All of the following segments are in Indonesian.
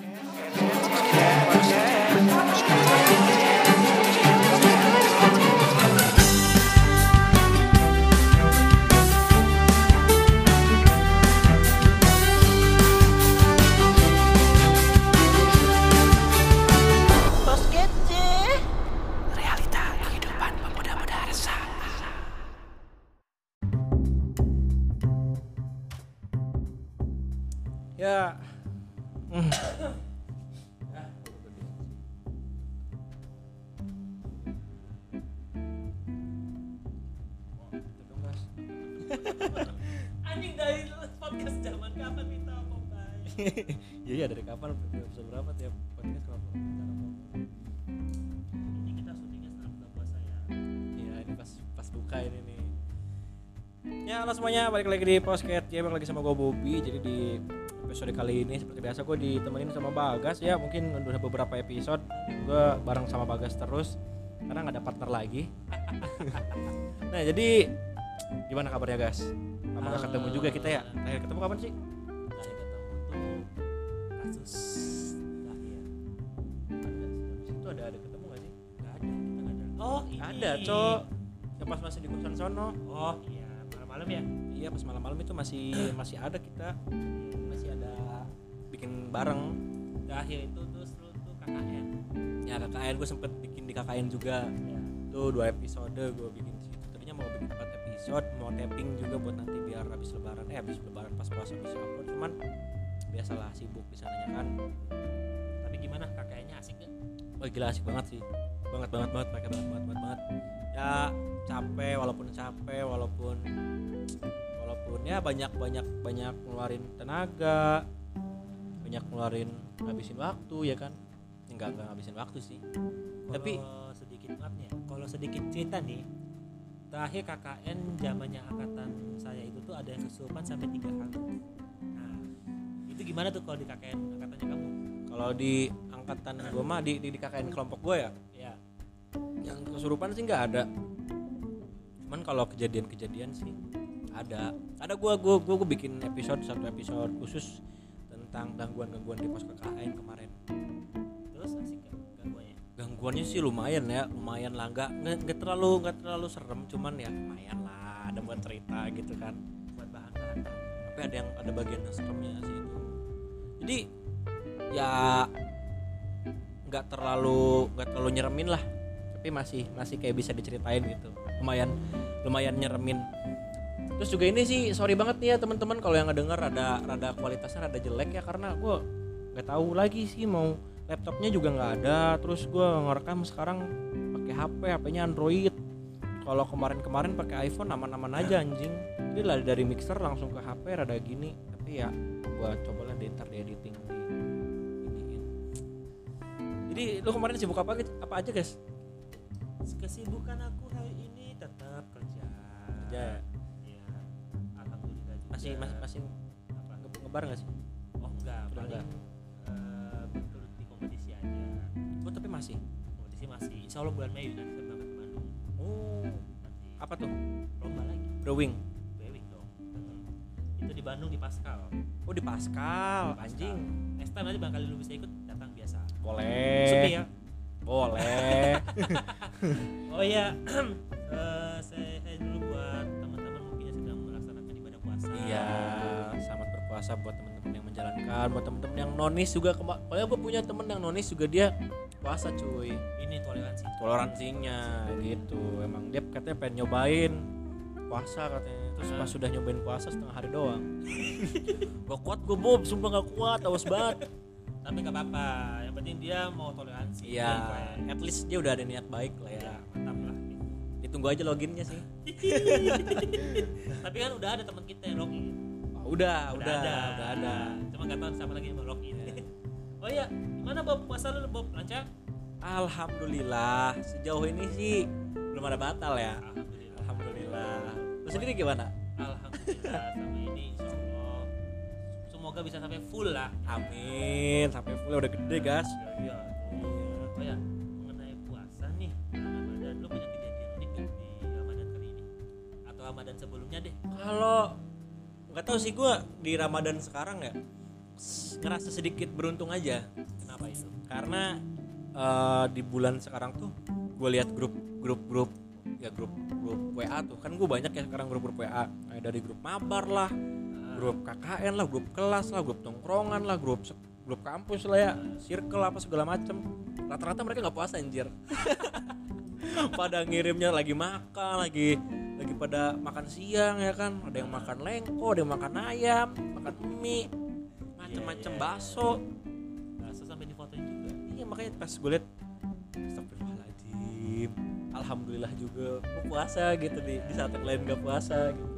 Yeah. Halo semuanya balik lagi di podcast ya balik lagi sama gue Bobby jadi di episode kali ini seperti biasa gue ditemenin sama Bagas ya mungkin udah beberapa episode gue bareng sama Bagas terus karena nggak ada partner lagi. nah jadi gimana kabarnya guys? Lama nggak ketemu juga kita ya. Terakhir ketemu kapan sih? Terakhir ketemu tuh kasus terakhir. Itu ada ada ketemu gak sih? Ada, kita ada. Oh, ini. Ada cok. Pas masih di kosan sono. Oh, iya, malam-malam ya. Iya pas malam-malam itu masih masih ada kita masih ada bikin bareng. Terakhir itu terus lu tuh KKN. Ya KKN gue sempet bikin di KKN juga. Ya. Tuh dua episode gue bikin di situ. Tadinya mau bikin empat episode, mau tapping juga buat nanti biar habis lebaran. Eh habis lebaran pas puasa bisa upload. Cuman biasalah sibuk di sananya kan. Tapi gimana KKN-nya asik gak? Wah gila asik banget sih. Banget banget banget pakai banget banget banget banget. Ya capek walaupun capek walaupun walaupun ya banyak banyak banyak ngeluarin tenaga banyak ngeluarin ngabisin waktu ya kan enggak enggak ngabisin waktu sih Tapi- Kalau sedikit maaf ya, kalau sedikit cerita nih, terakhir KKN zamannya angkatan saya itu tuh ada yang kesurupan sampai tiga hari. Nah, itu gimana tuh kalau di KKN angkatannya kamu? kalau di angkatan gue mah di, di, di KKN kelompok gue Ya, yang kesurupan sih nggak ada. Cuman kalau kejadian-kejadian sih ada. Ada gue gue gue gue bikin episode satu episode khusus tentang gangguan-gangguan di pos KKN kemarin. Terus asik gak gangguannya? gangguannya sih lumayan ya lumayan lah. Nggak nggak terlalu nggak terlalu serem cuman ya lumayan lah. Ada buat cerita gitu kan. Buat bahan-bahan. tapi ada yang ada bagian yang seremnya sih itu. Jadi ya nggak terlalu nggak terlalu nyeremin lah tapi masih masih kayak bisa diceritain gitu. Lumayan lumayan nyeremin. Terus juga ini sih sorry banget nih ya teman-teman kalau yang ngedenger ada rada kualitasnya rada jelek ya karena gue nggak tahu lagi sih mau laptopnya juga nggak ada. Terus gue ngerekam sekarang pakai HP HP-nya Android. Kalau kemarin-kemarin pakai iPhone aman-aman aja anjing. Jadi lah dari mixer langsung ke HP rada gini. Tapi ya gua coba lah deh ntar di editing di iniin. Jadi lu kemarin sibuk apa apa aja guys Kesibukan aku hari ini tetap kerja. Kerja. Ya, alhamdulillah juga. masih masih masih apa? nge- ngebar nggak sih Oh enggak, Udah paling betul di kompetisi aja. oh tapi masih Kompetisi masih. Insya Allah bulan Mei nanti saya berangkat ke Bandung. oh Nanti apa tuh lomba lagi. drawing Bewing dong. Itu di Bandung di Pascal. oh di Pascal anjing Next time nanti barangkali lu bisa ikut datang biasa. boleh Sepi ya. Boleh. Oh iya, eh, saya, saya dulu buat teman-teman mungkin yang sedang melaksanakan ibadah puasa. iya selamat berpuasa buat teman-teman yang menjalankan buat teman-teman yang nonis juga pokoknya gue punya temen yang nonis juga dia puasa cuy. Ini toleransi. toleransinya gitu. Emang dia katanya pengen nyobain puasa katanya. Terus pas sudah nyobain puasa setengah hari doang. Gak kuat gue bob sumpah gak kuat awas banget Tapi nggak apa-apa. Yang penting dia mau toleransi. iya Dia at least dia udah ada niat baik lah ya Ya, mantap lah. ditunggu aja loginnya sih Tapi kan udah ada teman kita yang login. Oh, udah udah ada. udah ada Cuma nggak tahu siapa lagi yang mau login. Iya. oh iya, gimana Bob puasa lu Bob lancar? alhamdulillah sejauh ini sih belum ada batal ya Alhamdulillah. alhamdulillah lu sendiri gimana Alhamdulillah sama ini semoga bisa sampai full lah. amin sampai full udah gede gas Iya. Oh ya, mengenai puasa nih Ramadan, lu punya kejadian unik di Ramadan kali ini? Atau Ramadan sebelumnya deh? kalau nggak tahu sih gue di Ramadan sekarang ya ngerasa sedikit beruntung aja kenapa itu karena eh, di bulan sekarang tuh gue lihat grup grup grup ya grup grup WA tuh kan gue banyak ya sekarang grup grup WA dari grup mabar lah grup KKN lah grup kelas lah grup tongkrongan lah grup grup kampus lah ya circle apa segala macem. Rata-rata mereka nggak puasa anjir. Pada ngirimnya lagi makan lagi lagi pada makan siang ya kan. Ada yang makan lengko ada yang makan ayam makan mie macem-macem Iya, iya. bakso. Bakso sampai difotoin juga. Iya makanya pas gue liat Astagfirullahaladzim Alhamdulillah juga Gue puasa gitu di, di saat yang lain gak puasa gitu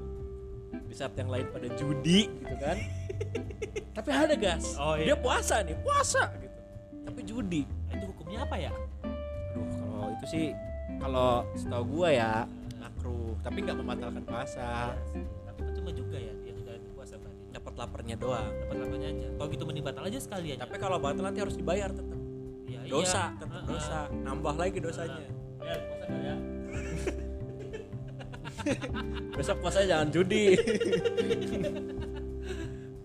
Di saat yang lain pada judi gitu kan. Tapi ada gas. Oh, iya. Dia puasa nih Puasa gitu. Tapi judi Nah, itu hukumnya apa ya? Aduh kalau itu sih Kalau setahu gue ya Makruh. Tapi gak membatalkan puasa. Tapi percuma juga ya dia ngejalanin puasa berarti. Dapat laparnya doang. Dapat lapannya aja. Kalau gitu mending batal aja sekali aja. Tapi kalau batal nanti harus dibayar tetap ya, Dosa iya. tetap Heeh. dosa. Nambah lagi dosanya. Ya puasa nggak ya Besok puasanya jangan judi.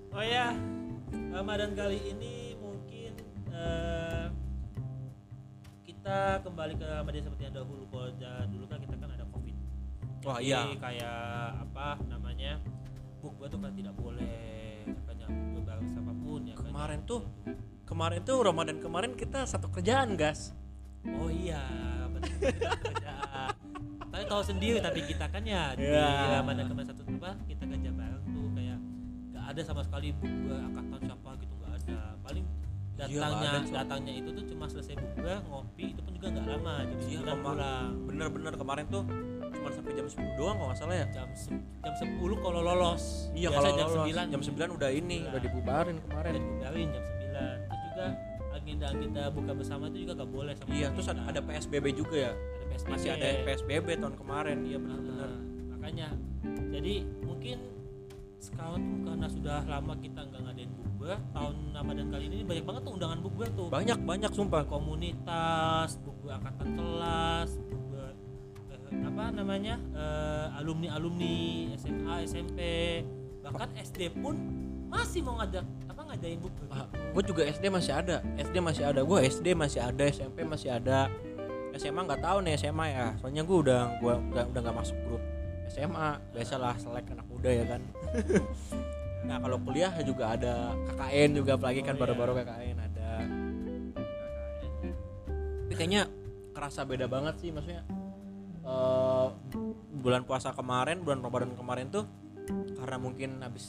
Oh ya Ramadan kali ini mungkin eh, kita kembali ke Ramadan seperti yang dahulu. Kalau dulu kan kita kan ada covid. Wah Jadi iya. kayak apa namanya bukber tuh kan tidak boleh makanya bukber bareng siapa pun ya kan. Kemarin tuh kemarin tuh Ramadan kemarin kita satu kerjaan gas. Oh iya betul tapi tahu sendiri tapi kita kan ya di Iya. Ramadan kemarin satu apa kita kerja bareng tuh kayak nggak ada sama sekali bukber angkatan siapa gitu nggak ada. Paling Iya, datangnya Cok. datangnya itu tuh cuma selesai bukber ngopi itu pun juga nggak lama jadi Iya, sembilan kema- pulang. bener-bener kemarin tuh cuma sampai jam 10 doang kalau nggak salah ya. Jam se- jam 10 kalau lolos. Iya Biasa kalau jam lolos. 9 jam 9 udah ini Iya. udah dibubarin kemarin. Dan dibubarin jam 9 terus juga agenda agenda buka bersama itu juga gak boleh sama iya terus ada, ada PSBB juga ya PSBB. masih ada PSBB tahun kemarin. Iya bener-bener Nah, makanya. Jadi mungkin sekarang tuh karena sudah lama kita nggak ngadain bukber tahun Ramadan kali ini banyak banget tuh undangan bukber tuh. Banyak banyak sumpah. Komunitas bukber angkatan kelas bukber eh, apa namanya alumni alumni SMA SMP bahkan SD pun masih mau ngajak apa ngadain bukber. Gue juga SD masih ada. SD masih ada. Gue SD masih ada SMP masih ada SMA nggak tahu nih SMA ya. Soalnya gue udah gua udah udah nggak masuk grup SMA biasalah selek anak muda ya kan. Nah kalau kuliah juga ada KKN juga apalagi kan Oh, iya. baru-baru KKN ada. Tapi kayaknya kerasa beda banget sih maksudnya eh, bulan puasa kemarin bulan Ramadan kemarin tuh karena mungkin habis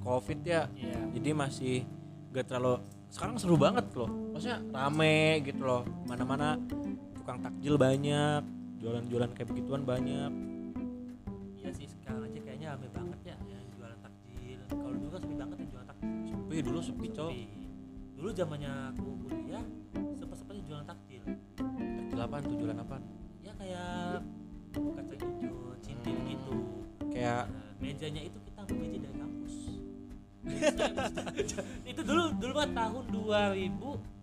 covid ya Iya. jadi masih gak terlalu sekarang seru banget loh. Maksudnya rame gitu loh. Mana-mana tukang takjil banyak jualan-jualan kayak begituan banyak. Iya sih sekarang aja kayaknya rame banget ya yang jualan takjil. Kalau dulu kan sepi banget yang jualan takjil. Sepi dulu sepi cowok dulu zamannya aku kuliah sempat sempatnya jualan takjil. Takjil apaan tuh? Jualan apaan? Ya kayak kacang hijau cintin Hmm. gitu. Kayak Nah, mejanya itu kita ambil meja dari kampus. Itu dulu dulu kan tahun 2017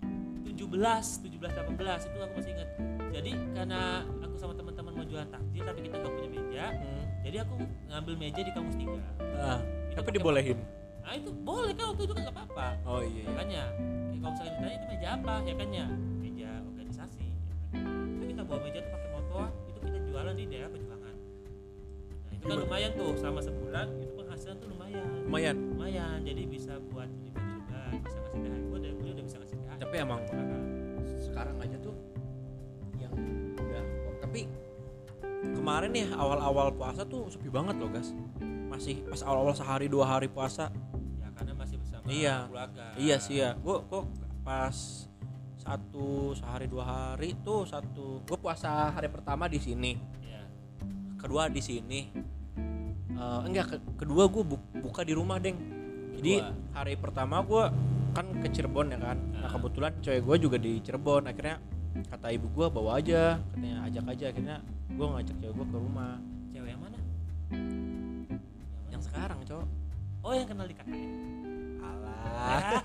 17 18 itu aku masih ingat. Jadi karena aku sama teman-teman mau jualan takjil tapi kita nggak punya meja hmm, jadi aku ngambil meja di kampus tiga. Ah, Itu tapi dibolehin? Nah itu boleh kan waktu itu kan nggak apa-apa. Oh iya, iya. makanya ya, kalau misalnya ditanya itu meja apa? Ya kan ya meja organisasi ya kan? itu kita bawa meja tuh pakai motor itu kita jualan di daerah perjuangan nah itu kan lumayan tuh sama sebulan itu penghasilan tuh lumayan. Lumayan? Lumayan jadi bisa buat beli baju lebaran bisa ngasih THR gue tapi emang Ponakan. sekarang aja tuh yang udah tapi kemarin nih awal-awal puasa tuh sepi banget loh guys masih pas awal-awal sehari dua hari puasa. Ya karena masih bersama Iya. keluarga. Iya sih ya, gue kok pas satu sehari dua hari tuh satu gue puasa hari pertama di sini, ya kedua di sini, Eh, enggak ke- kedua gue buka di rumah deng. Jadi hari pertama gue kan ke Cirebon ya kan, nah Ah. kebetulan cewek gue juga di Cirebon, akhirnya kata ibu gue bawa aja, katanya ajak aja, akhirnya gue ngajak cewek gue ke rumah. cewek yang mana? Yang sekarang cowok, oh yang kenal di KKN alah,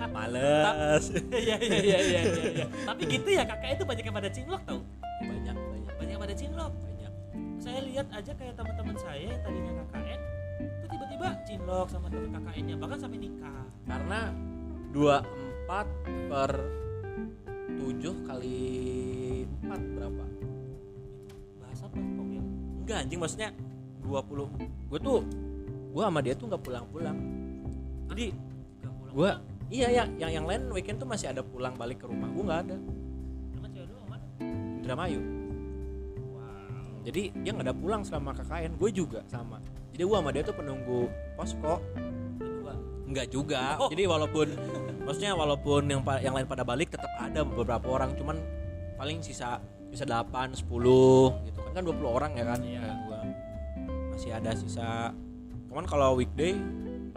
males, iya iya iya iya iya iya. tapi gitu ya kakak itu banyak yang pada cinlok tau? Banyak banyak. Banyak yang pada cinlok? Banyak. saya lihat aja kayak teman-teman saya yang tadinya KKN cinlok sama temen KKN-nya bahkan sampai nikah. Karena 24 per 7 kali 4 berapa? Bahasa apa kok ya? Enggak anjing maksudnya 20 gue tuh gue sama dia tuh nggak pulang-pulang. Jadi pulang gue iya ya yang yang lain weekend tuh masih ada pulang balik ke rumah. Gue nggak ada. Sama cewek doang mana Indramayu. Wow. Jadi dia nggak ada pulang selama KKN gue juga sama jadi gue sama dia tuh penunggu posko Enggak juga. Oh. Jadi walaupun maksudnya walaupun yang yang lain pada balik tetap ada beberapa orang cuman paling sisa bisa 8 10 gitu kan kan 20 orang ya kan. Iya. Gua. Masih ada sisa cuman kalau weekday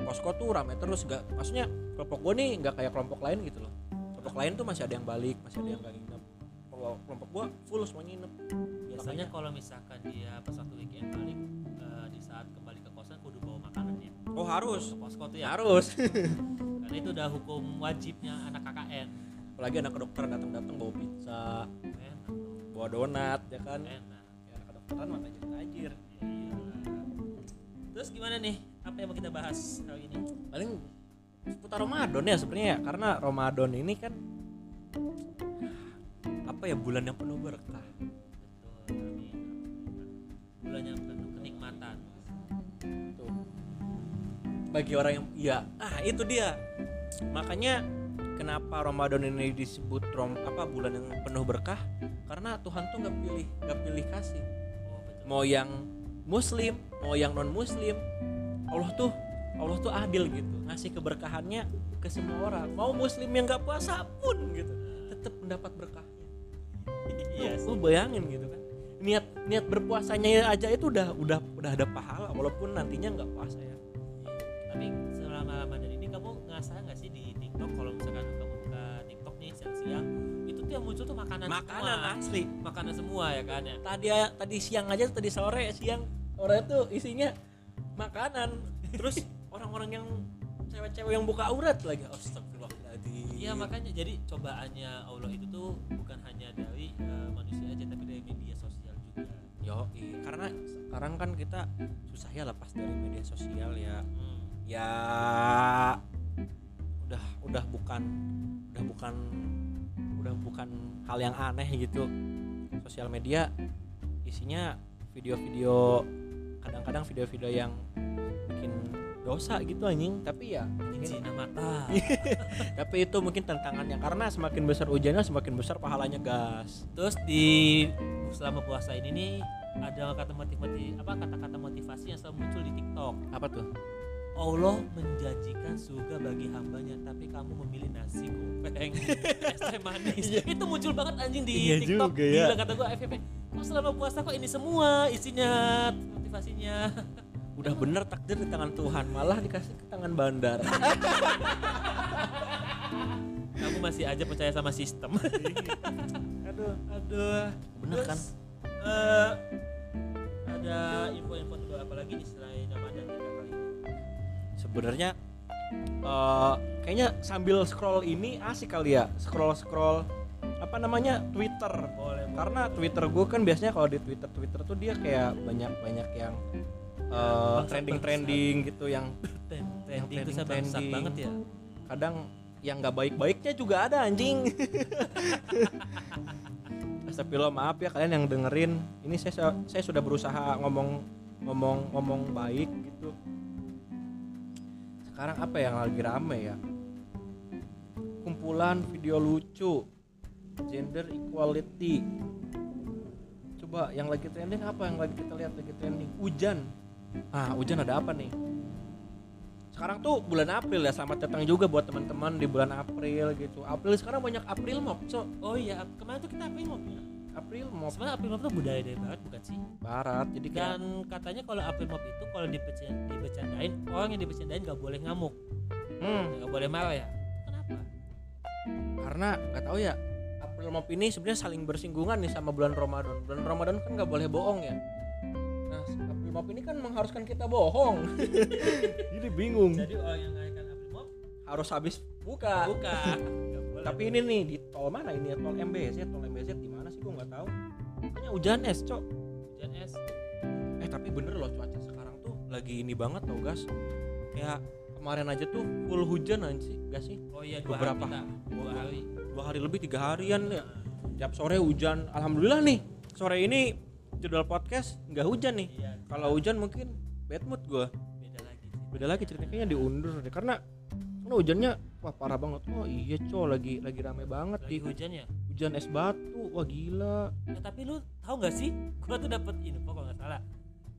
posko tuh rame terus enggak maksudnya kelompok gua nih enggak kayak kelompok lain gitu loh. Kelompok lain tuh masih ada yang balik, masih ada yang enggak nginep. Kalau kelompok gua full semuanya nginep. biasanya kalau misalkan dia pas satu weekend balik makanan ya Oh harus. ke posko tuh ya Harus. karena itu udah hukum wajibnya anak KKN Apalagi anak dokter datang-datang bawa pizza, enak bawa donat ya kan. enak Ya, anak kedokteran mah tajir-tajir. Iya. terus gimana nih apa yang mau kita bahas kali ini paling seputar Ramadan ya sebenarnya ya karena Ramadan ini kan apa ya bulan yang penuh berkah betul amin bulan yang penuh bagi orang yang iya ah itu dia. Makanya kenapa Ramadan ini disebut rom apa bulan yang penuh berkah? Karena Tuhan tuh nggak pilih nggak pilih kasih. Oh mau yang muslim mau yang non muslim Allah tuh Allah tuh adil gitu. Ngasih keberkahannya ke semua orang. Mau muslim yang nggak puasa pun gitu. Tetap mendapat berkahnya iya lu bayangin gitu kan. Niat niat berpuasanya aja itu udah udah udah ada pahala. Walaupun nantinya nggak puasa ya tapi selama Ramadan ini kamu ngerasa nggak sih di TikTok kalau misalkan kamu buka TikTok nih siang-siang itu tuh yang muncul tuh makanan makanan semua. asli. Makanan semua ya kan ya? Tadi tadi siang aja tadi sore siang. Sore tuh isinya makanan. Terus orang-orang yang cewek-cewek yang buka aurat lagi. Astagfirullahaladzim. Iya makanya. Jadi cobaannya Allah itu tuh bukan hanya dari eh, manusia aja tapi dari media sosial juga. yo karena sekarang kan kita susah ya lepas dari media sosial ya. Hmm. Ya udah udah bukan udah bukan udah bukan hal yang aneh gitu sosial media isinya video-video kadang-kadang video-video yang bikin dosa gitu anjing tapi ya Zina mata. tapi itu mungkin tantangannya karena semakin besar ujiannya semakin besar pahalanya gas Terus di selama puasa ini nih ada kata motivasi apa kata-kata motivasi yang selalu muncul di TikTok. apa tuh Allah menjanjikan surga bagi hambanya tapi kamu memilih nasi goreng es teh manis. Itu muncul banget anjing di Iya TikTok. juga ya. Gila kata gua FVP kok selama puasa kok ini semua isinya motivasinya? Udah bener takdir di tangan Tuhan malah dikasih ke tangan bandar. Kamu masih aja percaya sama sistem. Aduh aduh. Bener kan? eh, ada info-info terbaru apa lagi nih sebenarnya eh, kayaknya sambil scroll ini asik kali ya scroll scroll apa namanya Twitter. Boleh karena Twitter gue kan biasanya kalau di Twitter Twitter tuh dia kayak banyak banyak yang Bangsat-bangsat. trending trending gitu yang trending saya trending, trending. banget ya. Kadang yang nggak baik baiknya juga ada anjing. Astagfirullah maaf ya kalian yang dengerin. Ini saya saya sudah berusaha ngomong ngomong ngomong baik gitu sekarang apa yang lagi rame ya? Kumpulan video lucu. Gender equality. Coba yang lagi trending apa yang lagi kita lihat lagi trending? Hujan. Ah hujan ada apa nih? Sekarang tuh bulan April ya selamat datang juga buat teman-teman di bulan April gitu. April sekarang banyak April mop so. Oh iya kemarin tuh kita April Mop ya April mop. Sebenarnya April Mop tuh budaya dari barat bukan sih? Barat jadi kayak dan katanya kalau April Mop itu kalau dibercanda, dibercandain orang yang dibercandain nggak boleh ngamuk. Hmm, nggak boleh marah ya? Kenapa? Karena nggak tahu ya April mop ini sebenarnya saling bersinggungan nih sama bulan Ramadan. Bulan Ramadan kan nggak boleh bohong ya? Nah April mop ini kan mengharuskan kita bohong. Jadi bingung. Jadi orang yang ngadakan April Mop harus habis buka. buka. Tapi ini nih di tol mana ini ya? Tol MBZ tol MBZ di nggak tahu. Kayaknya hujan es cok. Hujan es. Eh tapi bener loh cuaca sekarang tuh lagi ini banget tau gas. Kayak kemarin aja tuh full hujan sih gak sih? Oh iya dua Beberapa. hari kita dua hari. dua hari lebih tiga harian ya. Tiap sore hujan. Alhamdulillah nih sore ini jadwal podcast nggak hujan nih. Iya. Kalau hujan mungkin bad mood gua. Beda lagi beda lagi ceritanya diundur deh. Karena karena hujannya wah parah banget. Oh iya cow lagi lagi rame banget lagi di hujan ya? Hujan es batu. Wah gila. Eh, tapi lu tahu nggak sih? Gua tuh dapat info kalau nggak salah.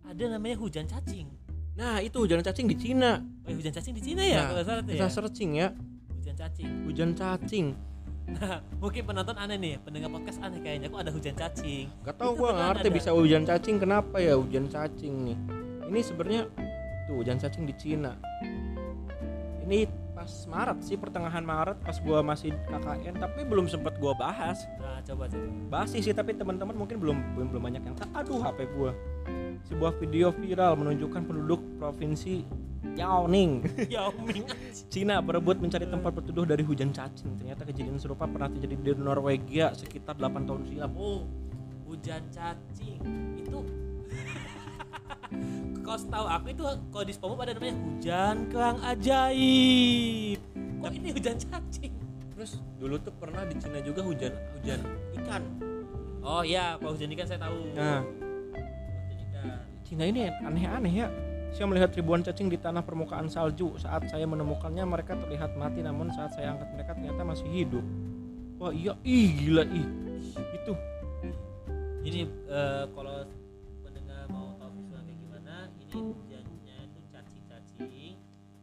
Ada namanya hujan cacing. Nah itu hujan cacing di Cina. Oh iya, hujan cacing di Cina ya Nah, kalau nggak salah tuh kita ya searching ya. Hujan cacing. Hujan cacing. Nah mungkin penonton aneh nih pendengar podcast aneh kayaknya kok ada hujan cacing? Gak tau beneran ngerti ada. bisa hujan cacing kenapa ya hujan cacing nih? Ini sebenarnya tuh hujan cacing di Cina. Ini pas Maret sih pertengahan Maret pas gua masih KKN tapi belum sempet gua bahas. Nah coba coba. Bahas sih tapi teman-teman mungkin belum belum belum banyak yang tahu. Aduh HP gua. Sebuah video viral menunjukkan penduduk provinsi Yaoning. Yao Ming Cina berebut mencari tempat berteduh dari hujan cacing. Ternyata kejadian serupa pernah terjadi di Norwegia sekitar 8 tahun silam. Oh hujan cacing. Itu kau tahu aku itu kalau di SpongeBob ada namanya hujan kerang ajaib kok ini hujan cacing Terus dulu tuh pernah di Cina juga hujan hujan ikan. oh iya kalau hujan ikan saya tahu Nah, hujan ikan Cina ini aneh-aneh ya. Saya melihat ribuan cacing di tanah permukaan salju. Saat saya menemukannya mereka terlihat mati namun saat saya angkat mereka ternyata masih hidup. Wah iya, ih gila ih. Itu. ini eh, kalau ini hujannya itu cacing-cacing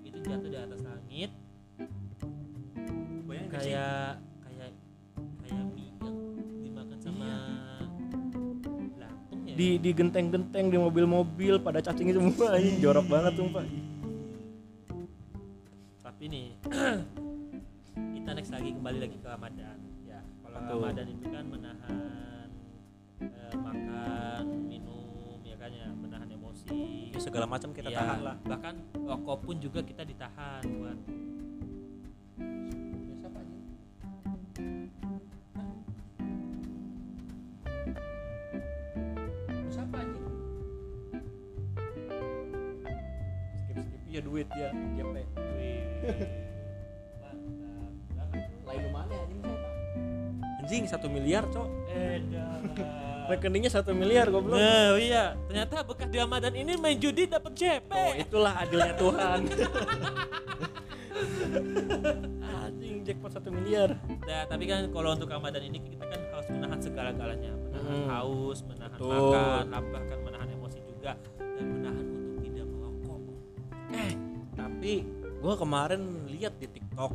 itu jatuh di atas langit. Bayangin kayak kayak kayak mie yang dimakan sama belatung ya? Di di genteng-genteng di mobil-mobil pada cacing itu semua ini jorok banget sumpah. tapi nih kita next lagi kembali lagi ke Ramadan. Ya kalau? Ramadan itu kan menahan makan segala macam kita Ya, tahan lah. bahkan rokok pun juga kita ditahan buat Siapa anjing? Skip skip ya duit ya, JP. wih, mantap banget. Lain mana anjing Anjing satu miliar cok. Edan. Rekeningnya satu miliar goblok. Nah, iya, ternyata bekas di Ramadan ini main judi dapat JP. Oh itulah adilnya Tuhan. Anjing jackpot satu miliar. Nah, tapi kan kalau untuk Ramadan ini kita kan harus menahan segala-galanya, menahan Hmm. haus, menahan Betul. makan, bahkan menahan emosi juga dan menahan untuk tidak merokok. Eh tapi gue kemarin lihat di TikTok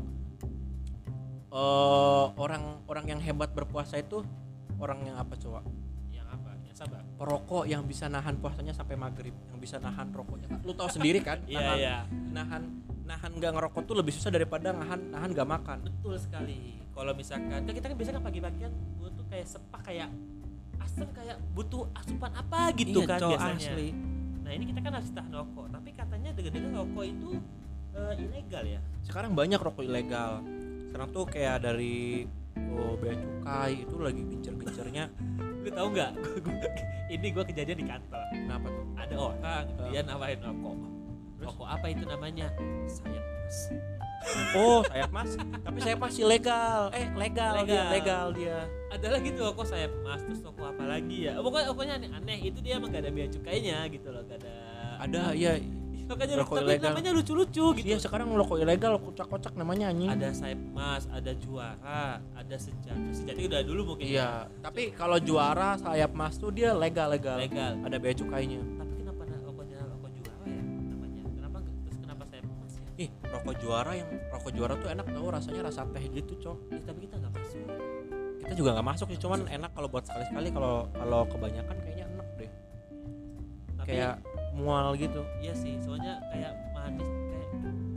eh orang orang yang hebat berpuasa itu orang yang apa coba? Perokok yang bisa nahan puasanya sampai maghrib, yang bisa nahan rokoknya. Lu tahu sendiri kan? Iya, nahan, iya. nahan nahan nggak ngerokok tuh lebih susah daripada nahan nahan nggak makan. Betul sekali. Kalau misalkan kan kita kan biasanya kan pagi-pagian butuh kayak sepak kayak asam kayak butuh asupan apa gitu Iya, kan cowok, biasanya. asli. Nah, ini kita kan harus tahan rokok, tapi katanya dengar-dengar rokok itu eh, ilegal ya. Sekarang banyak rokok ilegal. Sekarang tuh kayak dari oh, bea cukai itu lagi gencer-gencernya. Lu tahu nggak? ini gua kejadian di kantor. Kenapa tuh? Ada orang dia nawarin rokok. Rokok apa itu namanya? Sayap mas. Oh, sayap mas. Tapi sayap mas ilegal. Eh, legal, dia, Legal. legal dia. Ada lagi tuh rokok sayap mas, terus rokok apa lagi ya? Pokoknya rokoknya aneh, aneh. Itu dia emang gak ada bea cukainya gitu loh, gak ada. Ada ya. Makanya rokok tapi ilegal. namanya lucu-lucu gitu. Iya, sekarang rokok ilegal kocak-kocak namanya anjing. Ada sayap mas, ada juara, ada sejati. Sejati udah dulu mungkin. Iya, tapi kalau juara sayap mas tuh dia legal legal. Legal. Ada bea cukainya. Tapi kenapa na- rokoknya rokok juara ya namanya? Kenapa terus kenapa sayap mas ya? Ih, rokok juara yang rokok juara tuh enak tau rasanya rasa teh gitu, Cok. Ya, tapi kita nggak masuk. Kita juga nggak masuk sih, cuman enak kalau buat sekali-sekali kalau kalau kebanyakan kayaknya enak deh. Tapi Kayak mual gitu. iya sih, soalnya kayak manis kayak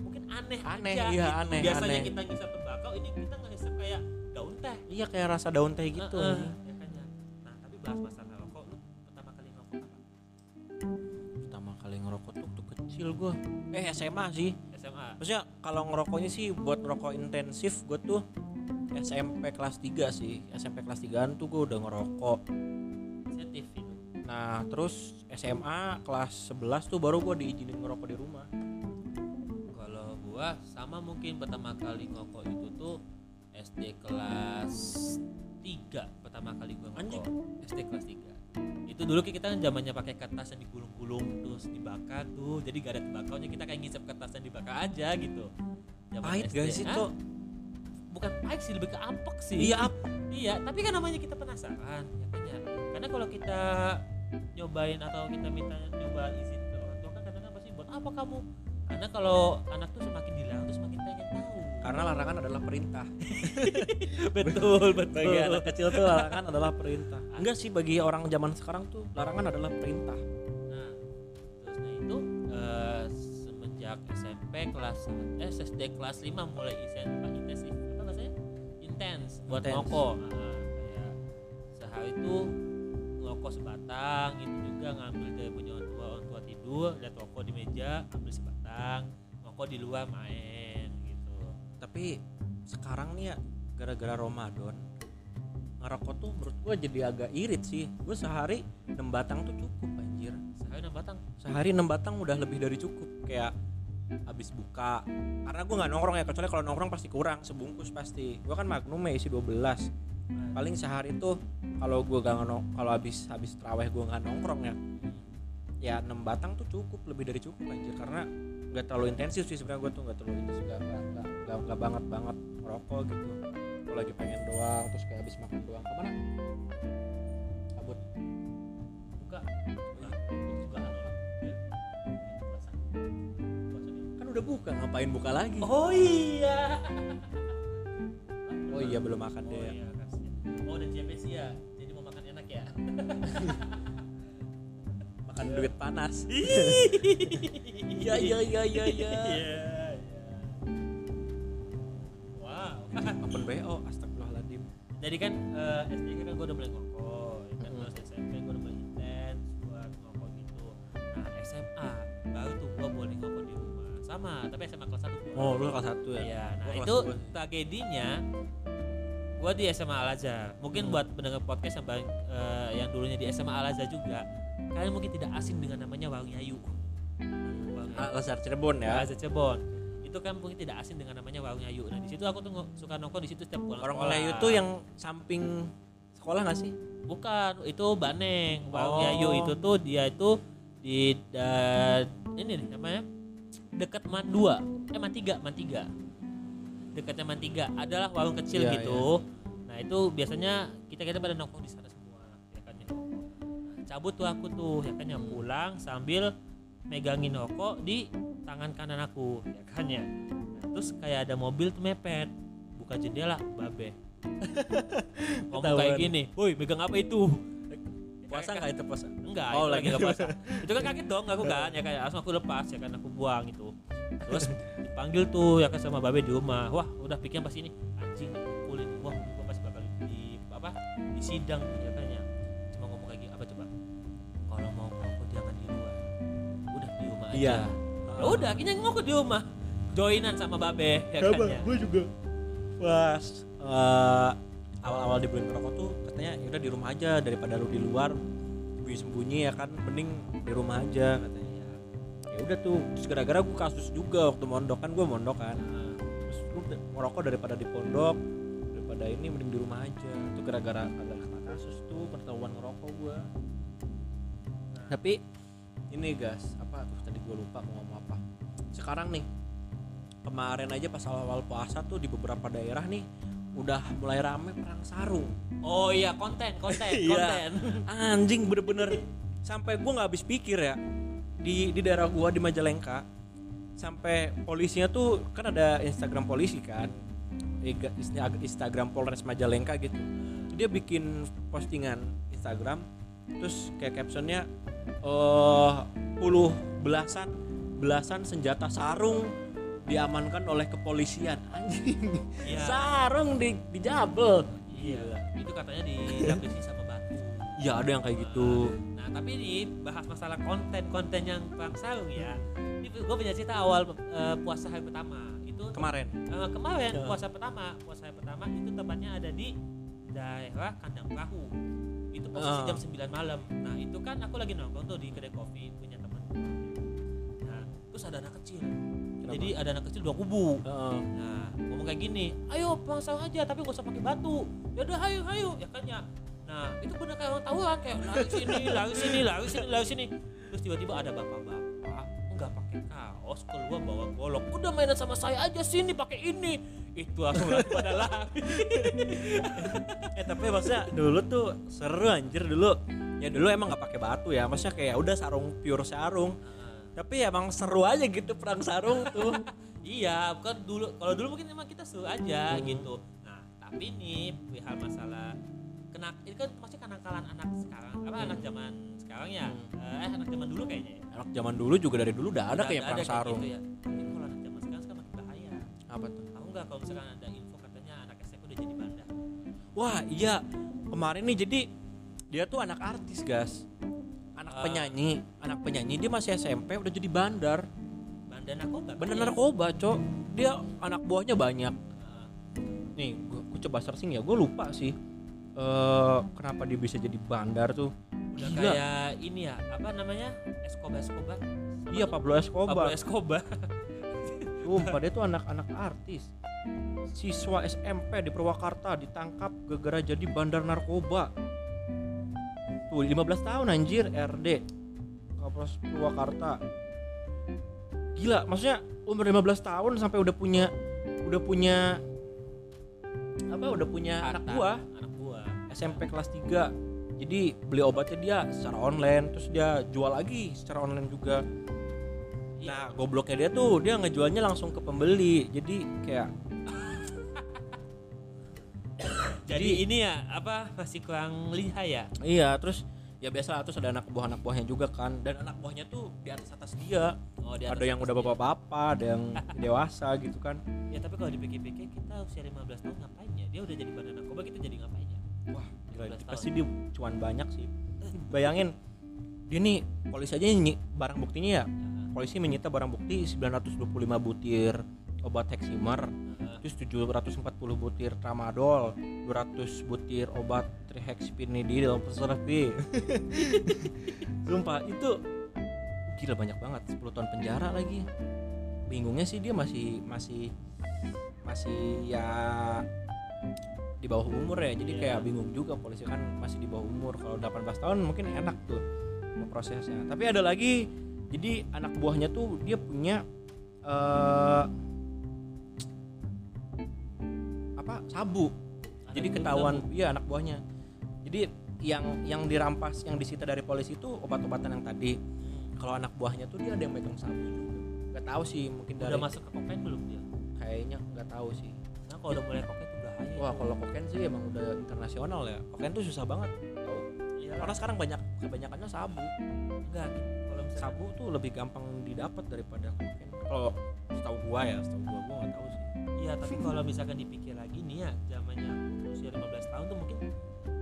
mungkin aneh Aneh, aja iya, gitu. aneh, Biasanya aneh. kita ngisap tembakau, ini kita ngisap kayak daun teh. Iya, kayak rasa daun teh gitu. Heeh, anjing. ya kan ya. Nah, tapi bahas masalah rokok, lu pertama kali ngerokok apa? Pertama kali ngerokok tuh waktu kecil gua. Eh, SMA sih. SMA. Maksudnya kalau ngerokoknya sih buat rokok intensif gue tuh SMP kelas 3 sih SMP kelas 3an tuh gue udah ngerokok. Nah terus SMA kelas 11 tuh baru gue diizinin ngerokok di rumah gua sama mungkin pertama kali ngokok itu tuh SD kelas 3 pertama kali gua ngokok Anjing. SD kelas 3 itu dulu kita kan zamannya pakai kertas yang digulung-gulung terus dibakar tuh jadi gak ada tembakaunya kita kayak ngisap kertas yang dibakar aja gitu Zaman pahit SD. guys Hah? itu bukan pahit sih lebih ke ampek sih iya Iya, tapi kan namanya kita penasaran, ya kan ya. Karena kalau kita nyobain atau kita minta nyoba izin ke orang tua kan kadang-kadang pasti buat apa kamu? Karena kalau anak tuh semakin dilarang tuh semakin pengen tahu. karena larangan adalah perintah betul, betul. bagi anak kecil tuh larangan adalah perintah enggak sih bagi orang zaman sekarang tuh larangan adalah perintah Nah, terusnya itu eh, semenjak SMP kelas eh SD kelas 5 mulai isen apa intensif apa bahasanya? Intens buat Intens. ngokok. Nah, kayak sehari itu ngokok sebatang itu juga ngambil dari punya orang tua orang tua tidur lihat rokok di meja ambil sebatang ngokok di luar main gitu. Tapi sekarang nih ya gara-gara Ramadan ngerokok tuh menurut gua jadi agak irit sih. Gue sehari 6 batang tuh cukup anjir. Sehari enam batang? Sehari 6 batang udah lebih dari cukup. Kayak habis buka karena gue nggak nongkrong ya kecuali kalau nongkrong pasti kurang sebungkus pasti. Gue kan magnum ya isi 12 paling sehari tuh kalau gue gak nong kalau habis habis teraweh gue nggak nongkrong ya ya 6 batang tuh cukup lebih dari cukup anjir. Karena nggak terlalu intensif sih sebenarnya gue tuh nggak terlalu intensif nggak nggak nggak nggak nggak banget banget merokok gitu. Kalau lagi pengen doang terus kayak habis makan doang. Ke mana kabut buka. Ya. dia. kan udah buka ngapain buka lagi? Oh iya. Oh iya belum makan oh deh iya oh udah JPC ya? Jadi mau makan enak ya? Makan duit panas. Iya iya iya iya iya. Iya wow. Open BO astagfirullahaladzim. Jadi kan eh, SD kan gue udah mulai ngokok ya kan? Terus SMP gue udah mulai intens buat ngokok gitu. Nah SMA baru tuh gue boleh ngokok di rumah. Sama tapi SMA kelas 1 gua oh lu kelas satu ya? Iya, nah itu tragedinya gua di SMA Al Azhar. Mungkin Hmm. buat pendengar podcast yang bang- eh, yang dulunya di SMA Al Azhar juga, kalian mungkin tidak asing dengan namanya Yayu. Al Azhar Cirebon Al ya Azhar Cirebon. Itu kan mungkin tidak asing dengan namanya Warung Yayu. Nah, di situ aku tuh suka nongkrong di situ setiap pulang orang sekolah. Melayu tuh yang samping sekolah gak sih bukan, itu Baneng. Warung Oh. Itu tuh dia itu di da- ini nih namanya dekat Man 2 eh Man 3 Man 3 dekatnya Man 3 adalah warung kecil Iya, gitu. nah itu biasanya kita kita pada nongkrong di sana semua ya kan ya. Nah, cabut tuh aku tuh ya kan ya. Pulang sambil megangin rokok di tangan kanan aku ya kan ya. Nah, terus kayak ada mobil tuh mepet buka jendela babe. Ngomong kayak gini woi megang apa itu? Puasa nggak itu puasa? Enggak, Oh, itu lagi lagi. nggak puasa. itu kan kaget dong aku kan, ya kayak langsung aku lepas ya kan aku buang itu. Terus dipanggil tuh ya kan sama babe di rumah. Wah, udah pikirnya pas ini anjing dipukulin. Wah, gua pasti bakal di apa? Di sidang ya kan ya. Cuma ngomong kayak gini apa coba? Kalau mau ngokok jangan di luar. Udah di rumah aja. Iya. Ya udah, akhirnya ngokok di rumah. Joinan sama babe ya kan ya. gue juga pas eh, awal-awal dibeliin rokok tuh katanya ya udah di rumah aja daripada lu di luar sembunyi-sembunyi ya kan mending di rumah aja katanya ya udah tuh terus gara-gara gue kasus juga waktu mondok kan gue mondok kan. Nah, terus lu ngerokok daripada di pondok daripada ini mending di rumah aja. Itu gara-gara ada kena kasus tuh ketahuan ngerokok gue tapi ini guys apa tuh tadi gue lupa mau ngomong apa. Sekarang nih kemarin aja pas awal-awal puasa tuh di beberapa daerah nih udah mulai rame perang sarung. Oh iya, konten, konten, Iya. konten. anjing bener-bener. Sampai gue nggak habis pikir ya di di daerah gua di Majalengka. Sampai polisinya tuh kan ada Instagram polisi kan? Instagram Polres Majalengka gitu. Dia bikin postingan Instagram terus kayak captionnya eh puluh belasan belasan senjata sarung diamankan oleh kepolisian. Anjing. Iya. sarung di dijabel. Iya, itu katanya dilapisi sama batu. ya ada yang kayak gitu Nah, tapi ini bahas masalah konten-konten yang perang sarung ya. Ini gue punya cerita awal eh, puasa hari pertama. Itu kemarin eh, kemarin Ya. puasa pertama, puasa hari pertama itu tepatnya ada di daerah Kandang Perahu. Itu posisi Ah. jam 9 malam. Nah, itu kan aku lagi nongkrong tuh di kedai kopi punya teman. Nah, terus ada anak kecil. jadi ada anak kecil dua kubu Heeh. nah ngomong kayak gini ayo pasang aja tapi gak usah pakai batu ya udah ayo ayo ya kan ya nah itu bener kayak orang tawuran kayak lari sini lari sini lari sini lari sini. Terus tiba-tiba ada bapak-bapak nggak pakai kaos keluar bawa golok. Udah mainan sama saya aja sini pakai ini. Itu aku pada lari. Eh tapi maksudnya dulu tuh seru anjir dulu. Ya dulu emang nggak pakai batu ya maksudnya kayak udah sarung pure sarung. Tapi emang seru aja gitu perang sarung tuh. Iya, bukan dulu. Kalau dulu mungkin emang kita seru aja gitu. Nah, tapi nih perihal masalah kenak ini kan maksudnya kenakalan anak sekarang apa anak zaman sekarang ya? Eh anak zaman dulu kayaknya ya? Anak zaman dulu juga dari dulu udah ada Udah- kayak perang sarung. gitu ya. Tapi kalau anak zaman sekarang sekarang makin bahaya. Apa tuh? Tahu nggak kalau misalkan ada info katanya anak SMP udah jadi bandar? Wah iya. Kemarin nih jadi dia tuh anak artis gas. Anak Ah. penyanyi anak penyanyi dia masih SMP udah jadi bandar. Bandar narkoba bener ya? narkoba cok. Dia anak buahnya banyak. Nah, nih gua, gua coba searching ya gue lupa sih eh kenapa dia bisa jadi bandar tuh? Udah Gila. kayak ini ya apa namanya? Escobar Escobar? Iya Pablo Escobar. Pablo Escobar. Sumpah dia tuh anak-anak artis. Siswa SMP di Purwakarta ditangkap gara-gara jadi bandar narkoba. Tuh 15 tahun anjir RD Kapolres Purwakarta. Gila maksudnya umur 15 tahun sampai udah punya Udah punya Apa udah punya Harta, anak buah SMP kelas 3 jadi beli obatnya dia secara online terus dia jual lagi secara online juga Iya. Nah, gobloknya dia tuh dia ngejualnya langsung ke pembeli. Jadi kayak jadi ini ya apa masih kurang lihai ya iya, terus ya biasa lah, terus ada anak buah anak buahnya juga kan dan anak buahnya tuh di atas atas dia. oh di ada atas yang udah atas bapak-bapak, ada yang dewasa gitu kan. ya tapi kalau dipikir-pikir kita usia 15 tahun ngapain ya dia udah jadi bandar narkoba kita jadi ngapain ya Wah, gila, 15 tahun. pasti dia cuan banyak sih. Bayangin dia nih polisi aja nyi, barang buktinya ya. Polisi menyita barang bukti 925 butir obat heximer terus 740 butir tramadol 200 butir obat trihexyphenidyl preservatif sumpah itu gila banyak banget 10 tahun penjara lagi bingungnya sih dia masih masih masih ya di bawah umur ya. Jadi Iya. kayak bingung juga polisi kan masih di bawah umur. Kalau 18 tahun mungkin enak tuh prosesnya tapi ada lagi jadi anak buahnya tuh dia punya eh apa sabu. Anak jadi ketahuan iya anak buahnya. Jadi yang yang dirampas yang disita dari polisi itu obat-obatan yang tadi. Kalau anak buahnya tuh dia ada yang megang sabu juga. Nggak tahu sih mungkin dari udah masuk ke kokain belum dia? Kayaknya nggak tahu sih. Nah kalau udah mulai kokain wah kalau kokain sih emang udah internasional ya. Kokain tuh susah banget. Tahu Iya. karena sekarang banyak kebanyakannya sabu. Enggak. Kalau sabu tuh lebih gampang didapat daripada kokain. Kalau setahu gua ya setahu gua gua nggak tahu sih. Iya, tapi kalau misalkan dipikir lagi nih ya, zamannya aku usia 15 tahun tuh mungkin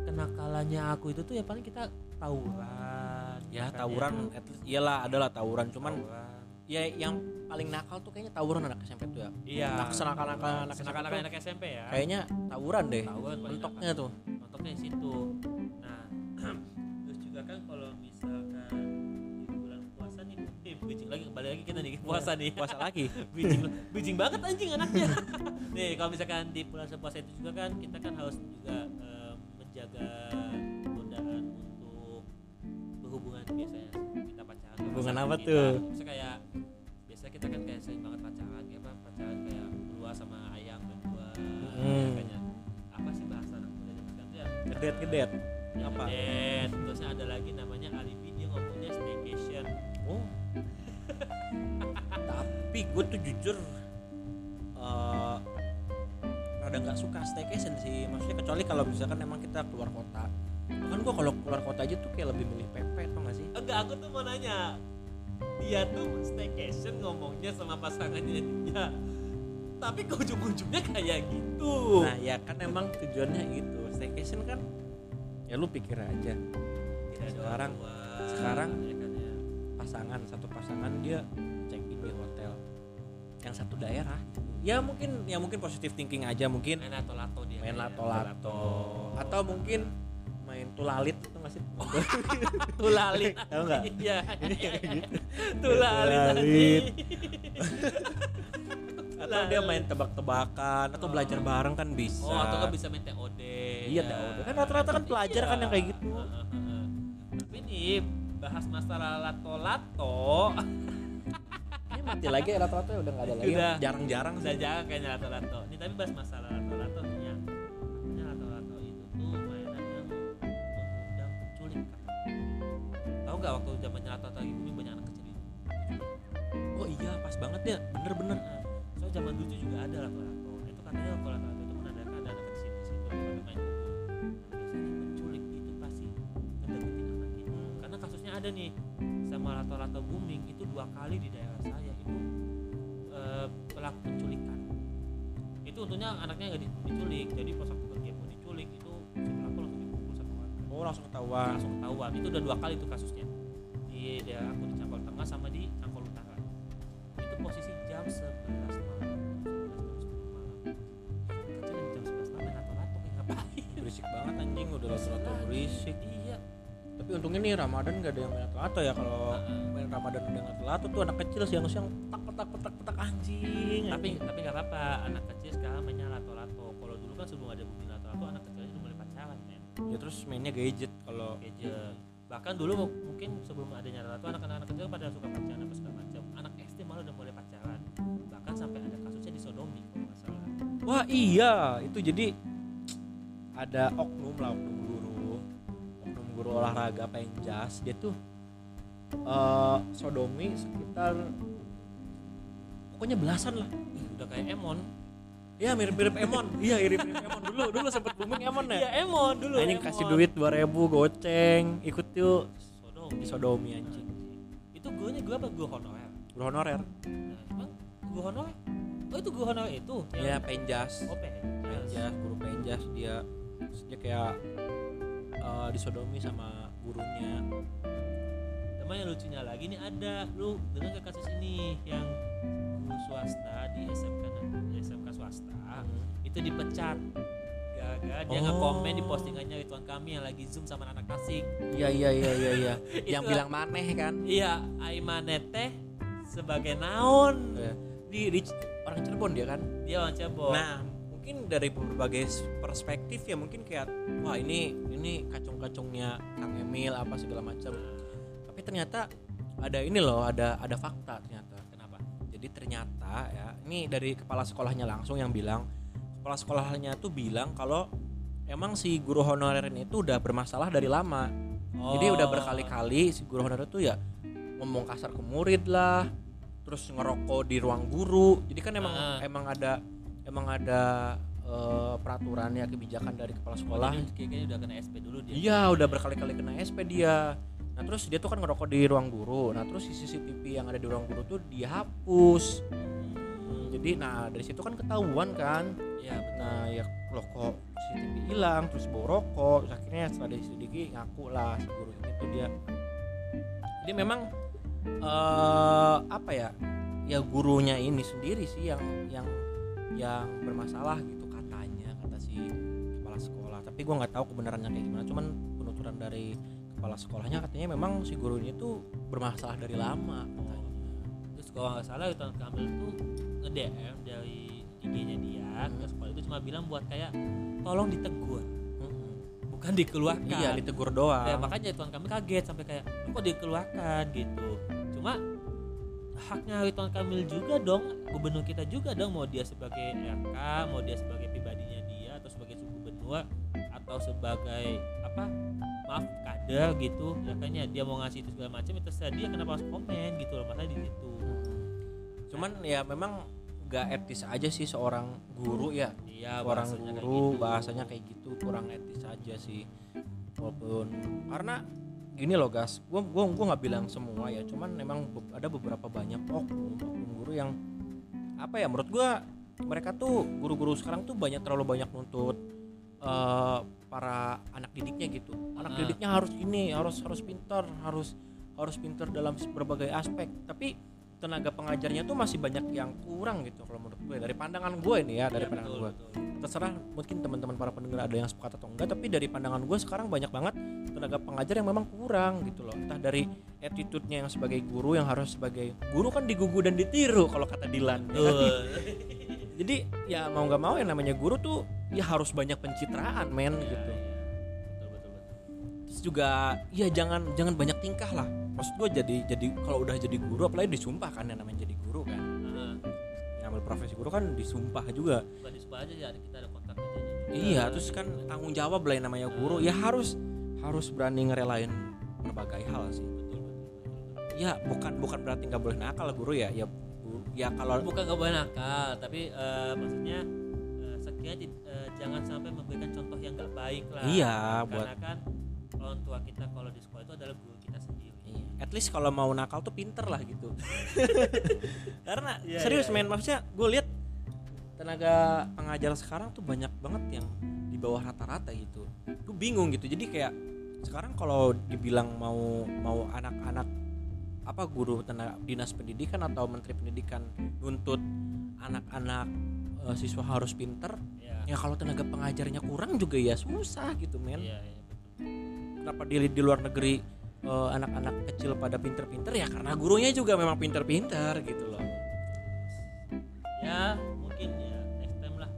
kenakalannya aku itu tuh ya paling kita tawuran. ya tawuran at least iyalah adalah tawuran. Cuman tawuran. ya yang paling nakal tuh kayaknya tawuran anak SMP tuh ya Iya. Nah, kesenakalan-nakalan anak SMP anak SMP ya. kayaknya tawuran deh Tawuran mentoknya tuh Mentoknya di situ. Nah, terus juga kan kalau misalkan di bulan puasa nih, eh, bijing lagi kembali lagi kita nih puasa nih. puasa lagi bijing bijing banget anjing anaknya nih kalau misalkan di bulan puasa itu juga kan kita kan harus juga eh, menjaga godaan untuk berhubungan biasanya kita pacaran Hubungan apa kita. tuh? Misalnya kayak kita kan kayak sering banget pacaran ya apa pacaran kayak berdua sama ayam berdua Hmm. makanya apa sih bahasa anak muda zaman sekarang ya? Gedet Ya, Apa? ngedate. terusnya ada lagi namanya alibi dia ngomongnya staycation. Oh. Tapi gue tuh jujur rada nggak suka staycation sih maksudnya. Kecuali kalau misalkan emang kita keluar kota. Kan gue kalau keluar kota aja tuh kayak lebih milih PP tau gak sih? Enggak, aku tuh mau nanya Dia tuh staycation ngomongnya sama pasangannya dia Tapi ke ujung-ujungnya kayak gitu. Nah ya kan emang tujuannya itu staycation kan ya lu pikir aja. Tidak ada sekarang- tua, sekarang ya kan ya. pasangan satu pasangan dia check in di hotel. Yang satu daerah. Ya mungkin ya mungkin positive thinking aja mungkin. Main lato-lato dia main kayak. lato-lato. Atau mungkin main tulalit sih tulalit Tahu nggak? iya gitu. tulalit atau dia main tebak-tebakan atau belajar bareng kan bisa oh atau nggak bisa main TOD Iya, ya. TOD. Kan rata-rata kan pelajar kan yang kayak gitu. Tapi nih bahas masalah lato-lato Ini mati lagi ya rata-rata udah nggak ada lagi Udah. jarang-jarang udah jangan kayaknya lato-lato ini tapi bahas masalah lato-lato nggak waktu zamannya lato-lato lagi booming banyak anak kecil itu? Oh iya pas banget ya. Bener-bener Nah, soal zaman dulu juga ada lato-lato itu katanya kalau lato-lato itu menandakan ada anak kecil di situ. Pada main kumpul biasanya penculik itu pasti. Ngedeketin anak itu karena kasusnya ada nih sama lato-lato booming itu dua kali di daerah saya itu eh, pelaku penculikan. Itu untungnya anaknya nggak di- diculik. Jadi pas langsung ketahuan. Langsung ketahuan. Itu udah dua kali itu kasusnya. Di daerah aku di Cangkol Tengah sama di Cangkol Utara. Itu posisi jam 11 malam. 11 jam 10 malam. Kecil jam 11 malam main lato-lato kayak ngapain? Berisik banget anjing udah rata-rata berisik. Iya. Tapi untungnya nih Ramadan gak ada yang main lato ya. Kalau Heeh. main Ramadan udah main lato tuh anak kecil siang-siang petak petak petak petak anjing tapi anjing. tapi nggak apa-apa. Anak kecil sekarang mainnya lato-lato. kalau ya terus mainnya gadget kalau gadget. bahkan dulu mungkin sebelum adanya lato anak-anak kecil pada suka pacaran apa segala macam. Anak SD malah udah mulai pacaran. Bahkan sampai ada kasusnya di sodomi kalau nggak salah. Wah iya. Itu jadi ada oknum lah oknum guru. Oknum guru olahraga penjas. Dia tuh eh, sodomi sekitar pokoknya belasan lah. Udah kayak Emon Iya mirip-mirip Emon. Iya mirip-mirip Emon dulu. Dulu sempet booming Emon ya. Iya Emon dulu Anjing kasih duit 2000 goceng, ikut yuk sodomi sodomi anjing. itu gurunya gue apa guru honorer Guru honorer. nah, emang guru honorer oh itu guru honorer itu Iya penjas. oh penjas Penjas, guru penjas dia dia kayak eh, disodomi sama gurunya. Sama yang lucunya lagi nih ada lu dengar kasus ini yang guru swasta di SMK SMK itu dipecat gara-gara dia Oh. nge-komen di postingannya Ridwan kami yang lagi zoom sama anak tasik Iya iya iya iya iya. Yang Itu- bilang maneh kan. iya Aimanete sebagai naon Iya. Di, di orang Cirebon dia kan. dia orang Cirebon Nah, mungkin dari berbagai perspektif ya mungkin kayak wah ini ini kacung-kacungnya Kang Emil apa segala macam. Tapi ternyata ada ini loh, ada ada fakta ternyata. kenapa Jadi ternyata ya, ini dari kepala sekolahnya langsung yang bilang kepala sekolahnya tuh bilang kalau emang si guru honorer ini tuh udah bermasalah dari lama. Jadi Oh. udah berkali-kali si guru honorer tuh ya ngomong kasar ke murid lah, terus ngerokok di ruang guru. Jadi kan emang Ah. emang ada emang ada eh, peraturan ya kebijakan dari kepala sekolah. Jadi kayaknya udah kena SP dulu dia Iya, udah berkali-kali kena SP dia. Nah, terus dia tuh kan ngerokok di ruang guru. Nah, terus CCTV yang ada di ruang guru tuh dihapus. Jadi nah dari situ kan ketahuan kan. betul Nah, ya loh kok CCTV hilang terus bawa rokok. Terus akhirnya setelah diselidiki ngaku lah si guru ini tuh dia. Jadi memang eh apa ya? Ya gurunya ini sendiri sih yang yang yang bermasalah gitu katanya kata si kepala sekolah. Tapi gua nggak tahu kebenarannya kayak gimana. Cuman penuturan dari kepala sekolahnya katanya memang si guru ini tuh bermasalah dari lama. katanya. Terus kalau nggak salah Ridwan Kamil tuh nge-DM dari IG-nya dia. Ke sekolah itu cuma bilang buat kayak tolong ditegur. Mm-mm. bukan dikeluarkan. Iya ditegur doang. Ya, makanya Ridwan Kamil kaget sampai kayak "Lu kok dikeluarkan? gitu. Cuma haknya Ridwan Kamil juga dong gubernur kita juga dong mau dia sebagai RK mau dia sebagai pribadinya dia atau sebagai gubernur atau sebagai apa maaf kader gitu ya kan ya dia mau ngasih itu segala macam itu terserah dia kenapa harus komen gitu loh masalah di situ Cuman ya memang gak etis aja sih seorang guru ya. iya Seorang bahasanya kayak guru gitu. bahasanya kayak gitu kurang etis aja sih. Walaupun karena gini loh gas, gua gua gua nggak bilang semua ya, cuman memang ada beberapa banyak oknum oknum guru yang apa ya menurut gua mereka tuh guru-guru sekarang tuh banyak terlalu banyak nuntut eh, para anak didiknya gitu. Anak Ah. didiknya harus ini, harus harus pintar, harus harus pintar dalam berbagai aspek. Tapi tenaga pengajarnya tuh masih banyak yang kurang gitu kalau menurut gue dari pandangan gue ini ya dari Iya, pandangan betul, gue betul. terserah mungkin teman-teman para pendengar ada yang sepakat atau enggak tapi dari pandangan gue sekarang banyak banget tenaga pengajar yang memang kurang gitu loh entah dari attitude-nya yang sebagai guru yang harus sebagai guru kan digugu dan ditiru kalau kata Dilan ya kan? Jadi ya mau nggak mau yang namanya guru tuh ya harus banyak pencitraan men gitu. Betul, betul, betul. terus juga ya jangan jangan banyak tingkah lah. Maksud gue jadi jadi kalau udah jadi guru apalagi disumpah kan yang namanya jadi guru kan. Heeh. yang ambil profesi guru kan disumpah juga. Bukan di Subah aja ya kita ada kerjanya juga. iya terus kan tanggung jawab lah yang namanya guru. Ya harus harus berani ngerelain berbagai hal sih. Betul, betul, betul. ya bukan bukan berarti nggak boleh nakal guru ya. Ya ya kalau bukan nggak boleh nakal tapi eh, maksudnya sekiranya eh, jangan sampai memberikan contoh yang nggak baik lah. Iya, karena buat- kan orang tua kita kalau di sekolah itu adalah guru kita sendiri. Iya, at least kalau mau nakal tuh pinter lah gitu. Karena Iya, serius iya, men maksudnya gue lihat tenaga pengajar sekarang tuh banyak banget yang di bawah rata-rata gitu. Gue bingung gitu. Jadi kayak sekarang kalau dibilang mau mau anak-anak apa guru tenaga dinas pendidikan atau menteri pendidikan nuntut anak-anak eh, siswa harus pinter? Ya ya kalau tenaga pengajarnya kurang juga ya susah gitu men. Iya betul. Kenapa di di luar negeri eh, anak-anak kecil pada pinter-pinter? Ya karena gurunya juga memang pinter-pinter gitu loh. Ya mungkin ya next time lah.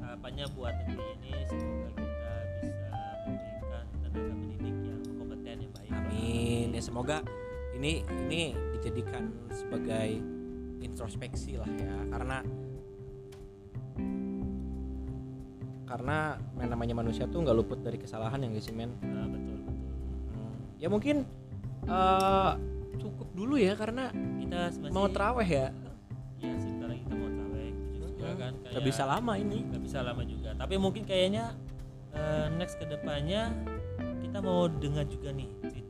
Harapannya buat negeri ini semoga kita bisa memberikan tenaga pendidik yang kompeten yang baik. Amin. Ya semoga ini ini dijadikan sebagai introspeksi lah ya karena karena yang namanya manusia tuh nggak luput dari kesalahan yang sih men? Nah, betul betul. Hmm, ya mungkin eh, cukup dulu ya karena kita masih mau teraweh ya. Ya sebentar lagi kita mau terawih juga Hmm, kan nggak bisa lama ini. nggak bisa lama juga. Tapi mungkin kayaknya eh, next ke depannya kita mau dengar juga nih cerita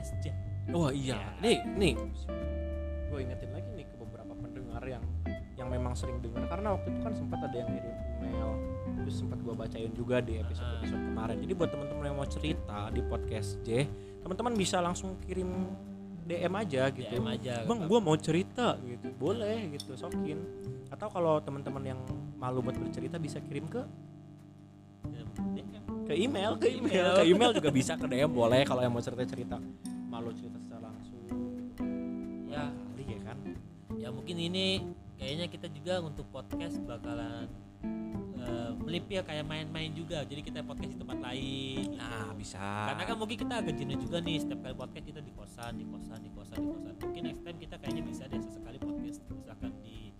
podcast Wah iya, Ya. nih nih, gue ingetin lagi nih ke beberapa pendengar yang yang memang sering dengar karena waktu itu kan sempat ada yang ngirim email, terus sempat gue bacain juga di episode episode kemarin. Jadi buat teman-teman yang mau cerita di podcast J, teman-teman bisa langsung kirim DM aja gitu. DM aja Bang, gue mau cerita gitu, boleh gitu, sokin. Atau kalau teman-teman yang malu buat bercerita bisa kirim ke ke email, ke email, Email. ke email juga bisa ke DM boleh kalau yang mau cerita cerita malu cerita secara langsung. ya. Kali ya kan? Ya mungkin ini kayaknya kita juga untuk podcast bakalan eh, melipir kayak main-main juga. Jadi kita podcast di tempat lain. Gitu. nah bisa. Karena kan mungkin kita agak jenuh juga nih setiap kali podcast kita di kosan di kosan di kosan di kosan. Mungkin next time kita kayaknya bisa deh sesekali podcast misalkan di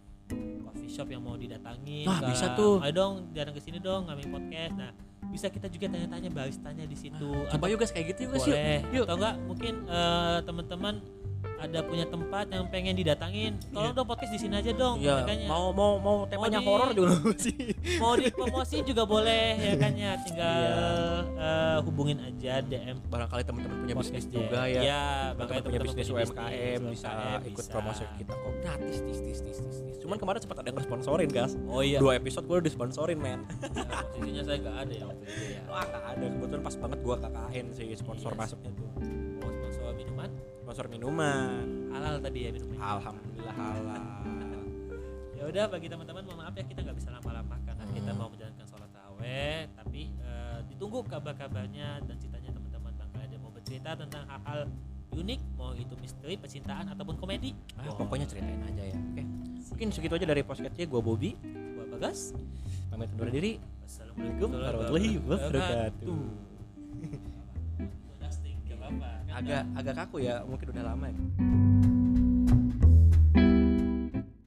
coffee shop yang mau didatangi. Wah, bisa tuh. ayo dong datang ke sini dong ngambil podcast. Nah bisa kita juga tanya-tanya baristanya di situ coba yuk guys kayak gitu yuk guys yuk. Boleh. Yuk. Atau enggak mungkin eh, teman-teman ada punya tempat yang pengen didatangin. Tolong dong podcast di sini aja dong ya makanya mau mau mau temanya di- horor juga sih. mau dipromosi juga boleh ya kan ya tinggal Iya. eh, hubungin aja DM barangkali teman-teman punya bisnis podcast juga J. ya. Ya teman-teman makanya punya bisnis UMKM bisa ikut promosi kita kok gratis. Tis tis tis tis tis. Cuman kemarin sempat ada yang sponsorin guys oh iya. Dua episode gue udah disponsorin men. Ya, posisinya saya nggak ada ya waktu itu ya. Wah gak ada. Kebetulan pas banget gue KKN sih sponsor Iya. masuknya tuh mau sponsor minuman sponsor minuman. Halal tadi ya minumnya. Alhamdulillah halal. Ya udah bagi teman-teman mohon maaf ya kita nggak bisa lama-lama karena Hmm. kita mau menjalankan sholat taraweh tapi eh, ditunggu kabar-kabarnya dan ceritanya teman-teman. Bangkali ada mau bercerita tentang hal-hal unik mau itu misteri percintaan ataupun komedi. Ah, Wah, pokoknya ceritain aja ya. Oke. Mungkin segitu aja dari podcastnya. Gue Bobby gua bagas. Pamit undur diri. Assalamualaikum warahmatullahi wabarakatuh agak agak kaku ya mungkin udah lama ya